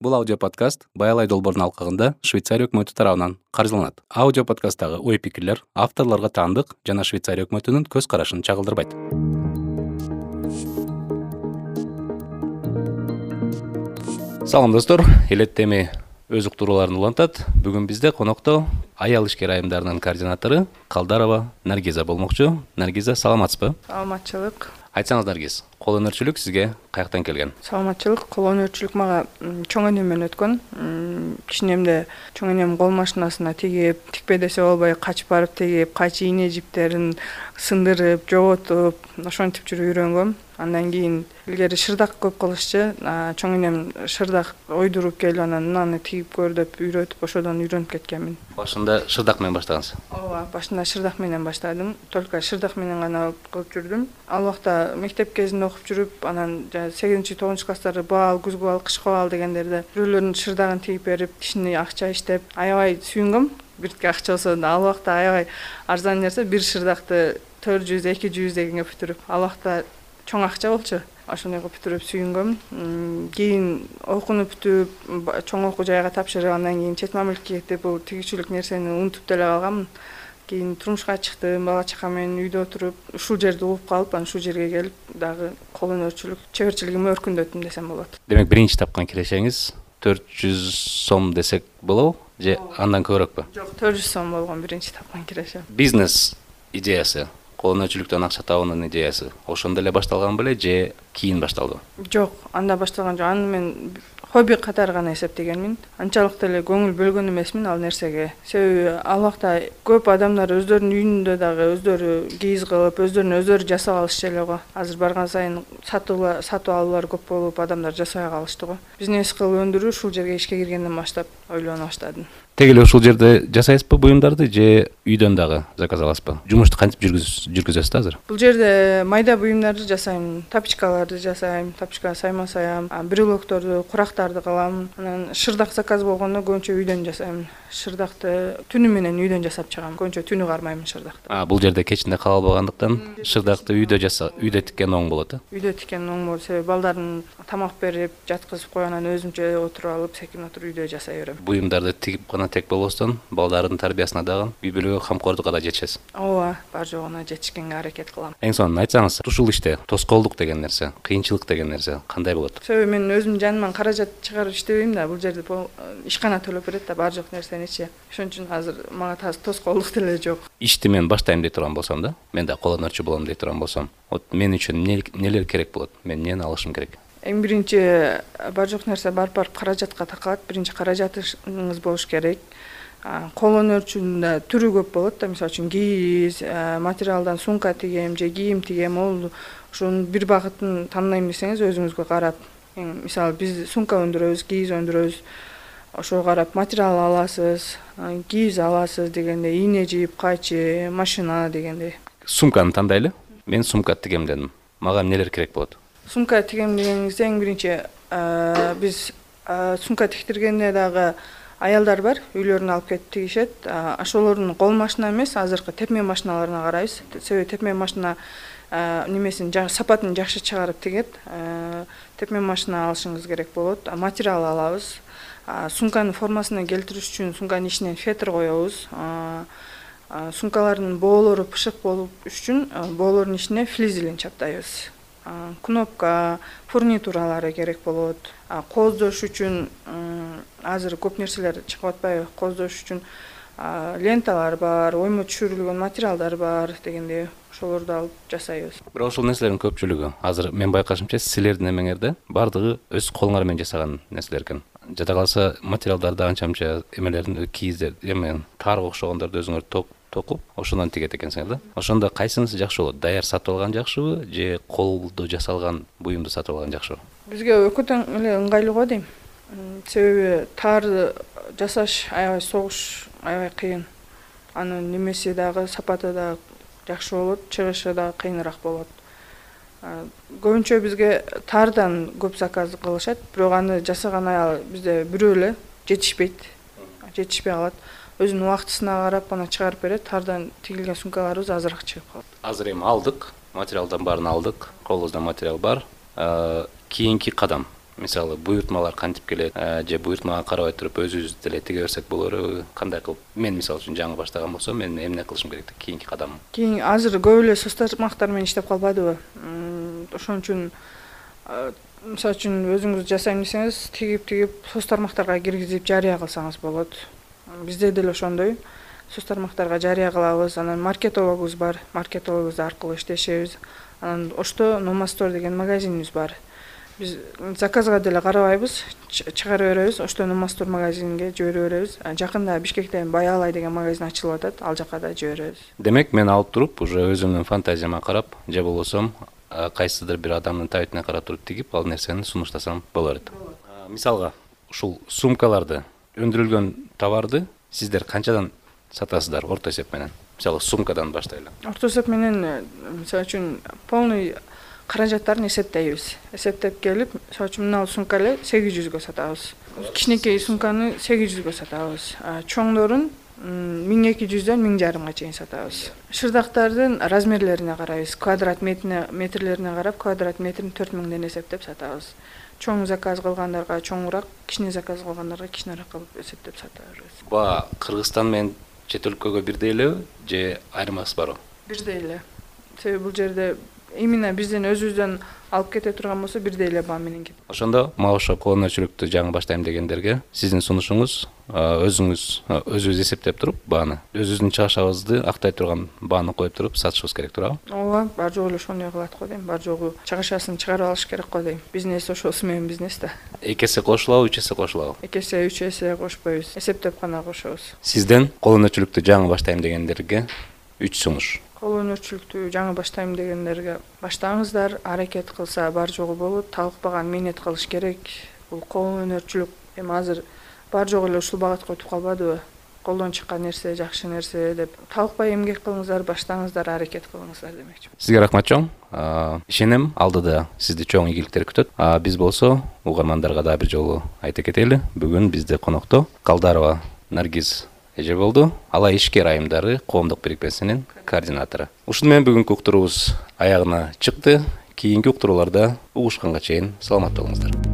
бул аудио подкаст баялай долбоордун алкагында швейцария өкмөтү тарабынан каржыланат. Аудио подкасттагы ой пикирлер авторлорго таандык жана швейцария өкмөтүнүн көз карашын чагылдырбайт. Салам достор. Элет эми өз уктурууларын улантат. Бүгүн бизде конокто аял ишкер айымдарынын координатору калдарова наргиза болмокчу. Наргиза саламатсызбы? Саламатчылык айтсаңыз наргиз кол өнөрчүлүк сизге каяктан келген? Саламатчылык кол өнөрчүлүк мага чоң энем менен өткөн кичинемде чоң энем кол машинасына тигип тикпе десе болбой качып барып тигип кайчы ийне жиптерин сындырып жоготуп ошентип жүрүп үйрөнгөм андан кийин илгери шырдак көп кылышчу чоң энем шырдак ойдуруп келип анан мынаны тигип көр деп үйрөтүп ошодон үйрөнүп кеткенмин. Башында шырдак менен баштагансыз? Ооба башында шырдак менен баштадым. Только шырдак менен гана кылып жүрдүм. Ал убакта мектеп кезинде окуп жүрүп анан жанаг сегизинчи тогузунчу класстар бал күзгү бал кышкы бал дегендерде бирөөлөрдүн шырдагын тигип берип кичине акча иштеп аябай сүйүнгөм. Биртке акча болсо да ал убакта аябай арзан нерсе бир шырдакты төрт жүз эки жүз дегенге бүтүрүп ал убакта чоң акча болчу. Ошондой кылып бүтүрүп сүйүнгөм. Кийин окууну бүтүп чоң окуу жайга тапшырып андан кийин чет мамлекетке кетип бул тигүүчүлүк нерсени унутуп деле калганмын кийин турмушка чыктым бала чака менен үйдө отуруп ушул жерди угуп калып анан ушул жерге келип дагы кол өнөрчүлүк чеберчилигими өркүндөттүм десем болот. Демек биринчи тапкан кирешеңиз төрт жүз сом десек болобу же андан көбүрөөкпү? Жок төрт жүз сом болгон биринчи тапкан кирешем. Бизнес идеясы кол акча табуунун идеясы. Ошондо эле башталган беле же кийин башталдыбы жок анда башталган жок. Аны мен хобби катары гана эсептегенмин. Анчалык деле көңүл бөлгөн эмесмин ал нерсеге. Себеби ал убакта көп адамдар өздөрүнүн үйүндө дагы өздөрү кийиз кылып өздөрүнө өздөрү жасап алышчу эле го. Азыр барган сайын сатып алуулар көп болуп адамдар жасабай калышты го. Бизнес кылып өндүрүү ушул жерге ишке киргенден баштап ойлоно баштадым теги эле ушул жерде жасайсызбы буюмдарды же үйдөн дагы заказ аласызбы? Жумушту кантип жүргүзөсүз азыр? Бул жерде майда буюмдарды жасайм тапочкаларды жасайм тапочка сайма саям брелокторду курактарды кылам анан шырдак заказ болгондо көбүнчө үйдөн жасайм. Шырдакты түнү менен үйдөн жасап чыгам. Көбүнчө түнү кармаймын шырдакты. Бул жерде кечинде кала албагандыктан шырдакты үйдө үйдө тиккен оң болот э? Үйдө тиккен оң болот. Себеби балдарын тамак берип жаткызып коюп анан өзүмчө отуруп алып секин отуруп үйдө жасай берем. Буюмдарды тигип гана тек болбостон балдардын тарбиясына дагы үй бүлөгө камкордукка да жетишесиз. Ооба бар жогуна жетишкенге аракет кылам. Эң сонун айтсаңыз ушул иште тоскоолдук деген нерсе кыйынчылык деген нерсе кандай болот? Себеби мен өзүм жаныман каражат чыгарып иштебейм да бул жерде ишкана төлөп берет да бар жок нерсеничи ошон үчүн азыр мага тоскоолдук деле жок. Ишти мен баштайм дей турган болсом да мен да кол болом дей турган болсом. Вот мен үчүн эмнелер керек болот? Мен эмнени алышым керек эң биринчи бар жок нерсе барып барып каражатка такалат. Биринчи каражатыңыз болуш керек. Кол өнөрчүнүн да түрү көп болот да. Мисалы үчүн кийиз материалдан сумка тигем же кийим тигем ол ошонун бир багытын тандайм десеңиз өзүңүзгө карап мисалы биз сумка өндүрөбүз кийиз өндүрөбүз ошого карап материал аласыз кийиз аласыз дегендей ийне жип кайчы машина дегендей. Сумканы тандайлы. Мен сумка тигем дедим. Мага эмнелер керек болот сумка тигем дегениңизде эң биринчи биз сумка тиктиргенде дагы аялдар бар үйлөрүнө алып кетип тигишет. Ошолордун кол машина эмес азыркы тепме машиналарына карайбыз. Себеби тепме машина немесин сапатын жакшы чыгарып тигет. Тепме машина алышыңыз керек болот материал алабыз. Сумканын формасына келтириш үчүн сумканын ичине фетр коебуз. Сумкалардын боолору бышык болуш үчүн боолордун ичине флизелин чаптайбыз кнопка фурнитуралары керек болот. Кооздош үчүн азыр көп нерселер чыгып атпайбы кооздош үчүн ленталар бар оймо түшүрүлгөн материалдар бар дегендей ошолорду алып жасайбыз. Бирок ушул нерселердин көпчүлүгү азыр менин байкашымча силердин эмеңерде баардыгы өз колуңар менен жасаган нерселер экен. Жада калса материалдарды анча мынча эмелерин кийиздер эме таарга окшогондорду өзүңөр токуп ошондон тигет экенсиңер да. Ошондо кайсынысы жакшы болот? Даяр сатып алган жакшыбы же колдо жасалган буюмду сатып алган жакшыбы? Бизге экөө тең эле ыңгайлуу го дейм. Себеби таарды жасаш аябай согуш аябай кыйын. Анын немеси дагы сапаты дагы жакшы болот чыгышы дагы кыйыныраак болот. Көбүнчө бизге таардан көп заказ кылышат бирок аны жасаган аял бизде бирөө эле жетишпейт жетишпей калат өзүнүн убактысына карап гана чыгарып берет. Таардан тигилген сумкаларыбыз азыраак чыгып калат. Азыр эми алдык материалдын баарын алдык колубузда материал бар. Кийинки кадам мисалы буйртмалар кантип келет э, же буйртмага карабай туруп өзүбүз деле тиге берсек болор э, кандай кылып мен мисалы үчүн жаңы баштаган болсом мен эмне кылышым керек кийинки кадамым кийин азыр көп эле соц тармактар менен иштеп калбадыбы ошон үчүн мисалы үчүн өзүңүз жасайм десеңиз тигип тигип соц тармактарга киргизип жарыя кылсаңыз болот бизде деле ошондой. Соц тармактарга жарыя кылабыз анан маркетологубуз бар маркетологубуз аркылуу иштешебиз. Анан ошто номастор деген магазинибиз бар. Биз заказга деле карабайбыз чыгара беребиз. Ошто номастор магазинге жибере беребиз. Жакында бишкекте баяалай деген магазин ачылып атат. Ал жака да жиберебиз демек мен алып туруп уже өзүмдүн фантазияма карап же болбосо кайсыдыр бир адамдын табитине карап туруп тигип ал нерсени сунуштасам боло берет мисалга ушул сумкаларды өндүрүлгөн товарды сиздер канчадан сатасыздар орто эсеп менен? Мисалы сумкадан баштайлы. Орто эсеп менен э, мисалы үчүн полный каражаттарын эсептейбиз. Эсептеп келип мисалы үчүн мына сумка эле сегиз жүзгө сатабыз. Кичинекей сумканы сегиз жүзгө сатабыз. Чоңдорун миң эки жүздөн миң жарымга чейин сатабыз. Шырдактардын размерлерине карайбыз квадрат метрлерине карап квадрат метрин төрт миңден эсептеп сатабыз. Чоң заказ кылгандарга чоңураак кичине заказ кылгандарга кичинерээк кылып эсептеп сата беребиз баа кыргызстан менен чет өлкөгө бирдей элеби же айырмасы барбы бирдей эле. Себеби бул жерде именно бизден өзүбүздөн алып кете турган болсо бирдей эле баа менен кетет ошондо мага окшоп кол өнөрчүлүктү жаңы баштайм дегендерге сиздин сунушуңуз өзүңүз өзүбүз эсептеп туруп бааны өзүбүздүн чыгашыбызды актай турган бааны коюп туруп сатышыбыз керек туурабы? Ооба баары жогу эле ошондой кылат го дейм. Баары жогу чыгашасын чыгарып алыш керек го дейм. Бизнес ошосу менен бизнес да эки эсе кошулабы үч эсе кошулабы? Эки эсе үч эсе кошпойбуз. Эсептеп гана кошобуз. Сизден кол өнөрчүлүктү жаңы баштайм дегендерге үч сунуш кол өнөрчүлүктү жаңы баштайм дегендерге баштаңыздар. Аракет кылса бар жогу болот талыкпаган мээнет кылыш керек. Бул кол өнөрчүлүк. Эми азыр баары жогу эле ушул багатка өтүп калбадыбы колдон чыккан нерсе жакшы нерсе деп талыкпай эмгек кылыңыздар баштаңыздар аракет кылыңыздар демекчимин сизге рахмат чоң. Ишенем алдыда сизди чоң ийгиликтер күтөт. Биз болсо угармандарга дагы бир жолу айта кетели бүгүн бизде конокто калдарова наргиз эже болду. Алай ишкер айымдары коомдук бирикмесинин координатору. Ушуну менен бүгүнкү уктуруубуз аягына чыкты. Кийинки уктурууларда угушканга чейин саламатта болуңуздар